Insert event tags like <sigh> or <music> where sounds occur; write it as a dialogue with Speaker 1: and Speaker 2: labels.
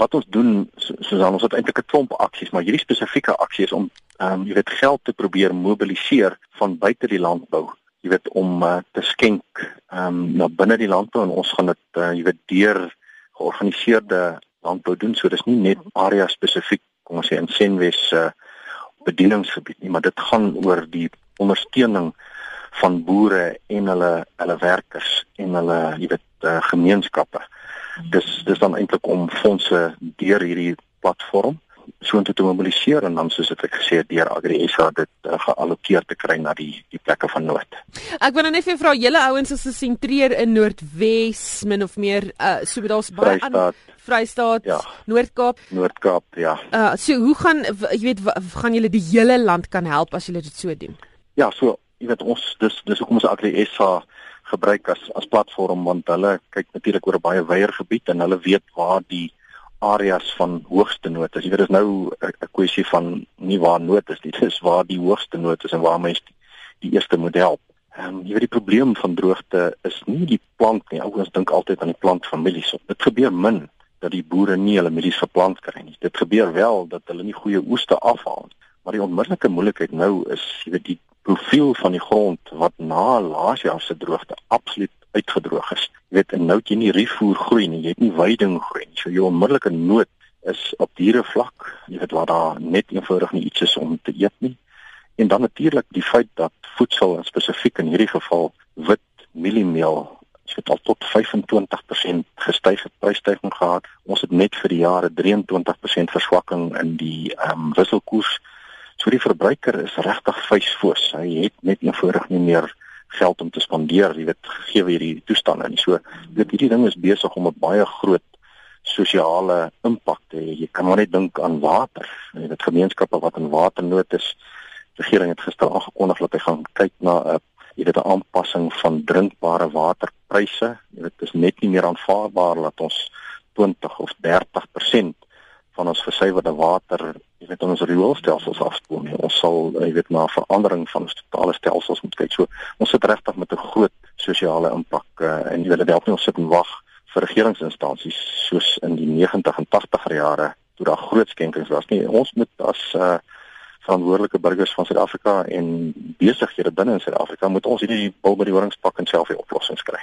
Speaker 1: wat ons doen soos ons het eintlik 'n klomp aksies, maar hierdie spesifieke aksie is om ehm um, jy weet geld te probeer mobiliseer van buite die landbou. Jy weet om uh, te skenk ehm um, na binne die landbou en ons gaan dit uh, jy weet deur georganiseerde landbou doen. So dis nie net area spesifiek kom ons sê in Senwes uh, bedieningsgebied nie, maar dit gaan oor die ondersteuning van boere en hulle hulle werkers en hulle jy weet uh, gemeenskappe dis dis dan eintlik om fondse deur hierdie platform soontoe te mobiliseer en dan soos ek gesê het deur AgriSA dit uh, geallokeer te kry na die die plekke van nood.
Speaker 2: Ek wil nou net vir vra julle ouens is gesentreer in Noordwes min of meer uh so daar's baie aan Vrystaat, ja. Noord-Kaap.
Speaker 1: Noord-Kaap, ja.
Speaker 2: Uh so hoe gaan jy weet gaan julle die hele land kan help as julle dit so doen?
Speaker 1: Ja, so jy weet ons dis dis hoekom ons AgriSA gebruik as as platform want hulle kyk natuurlik oor 'n baie wyeer gebied en hulle weet waar die areas van hoogste nood is. Jy weet dis nou 'n kwessie van nie waar nood is nie, <laughs> dis waar die hoogste nood is en waar mense die, die eerste moet help. Ehm um, jy weet die probleem van droogte is nie die plant nie. Ouens dink altyd aan die plantfamilies. Dit gebeur min dat die boere nie hulle mielies geplant kry nie. Dit gebeur wel dat hulle nie goeie oeste afhaal nie. Maar die onmiddellike moeilikheid nou is jy weet die profiel van die grond wat na laas jaar se droogte absoluut uitgedroog is. Jy weet en nou jy nie rifoer groei nie, jy het nie weiding groei nie. So jou onmiddellike nood is op diere vlak, jy weet waar daar net eenvoudig nie iets is om te eet nie. En dan natuurlik die feit dat voedsel en spesifiek in hierdie geval wit mieliemeel het al tot 25% gestyg het prysstygings gehad. Ons het net vir die jare 23% verswakking in die ehm um, wisselkoers So die verbruiker is regtig vuisfoos. Hy het net eenvoudig nie meer geld om te spandeer, jy weet, gegee hierdie toestande nie. So dit hierdie ding is besig om 'n baie groot sosiale impak te hê. Jy kan maar net dink aan water. Jy weet gemeenskappe wat in waternood is. Die regering het gister aangekondig dat hy gaan kyk na 'n jy weet 'n aanpassing van drinkbare waterpryse. Jy weet dit is net nie meer aanvaarbaar dat ons 20 of 30% van ons gesuiwerde water weet ons rioolstelsels afspoel nie. Ons sal jy weet na verandering van ons totale stelsels moet kyk. So ons sit regtig met 'n groot sosiale impak uh, en jy weet dit help nie ons sit en wag vir regeringsinstansies soos in die 90 en 80er jare toe daar groot skenkings was nie. Ons moet as uh, verantwoordelike burgers van Suid-Afrika en besighede binne in Suid-Afrika moet ons hierdie bil by die horings pak en self die oplossings kry.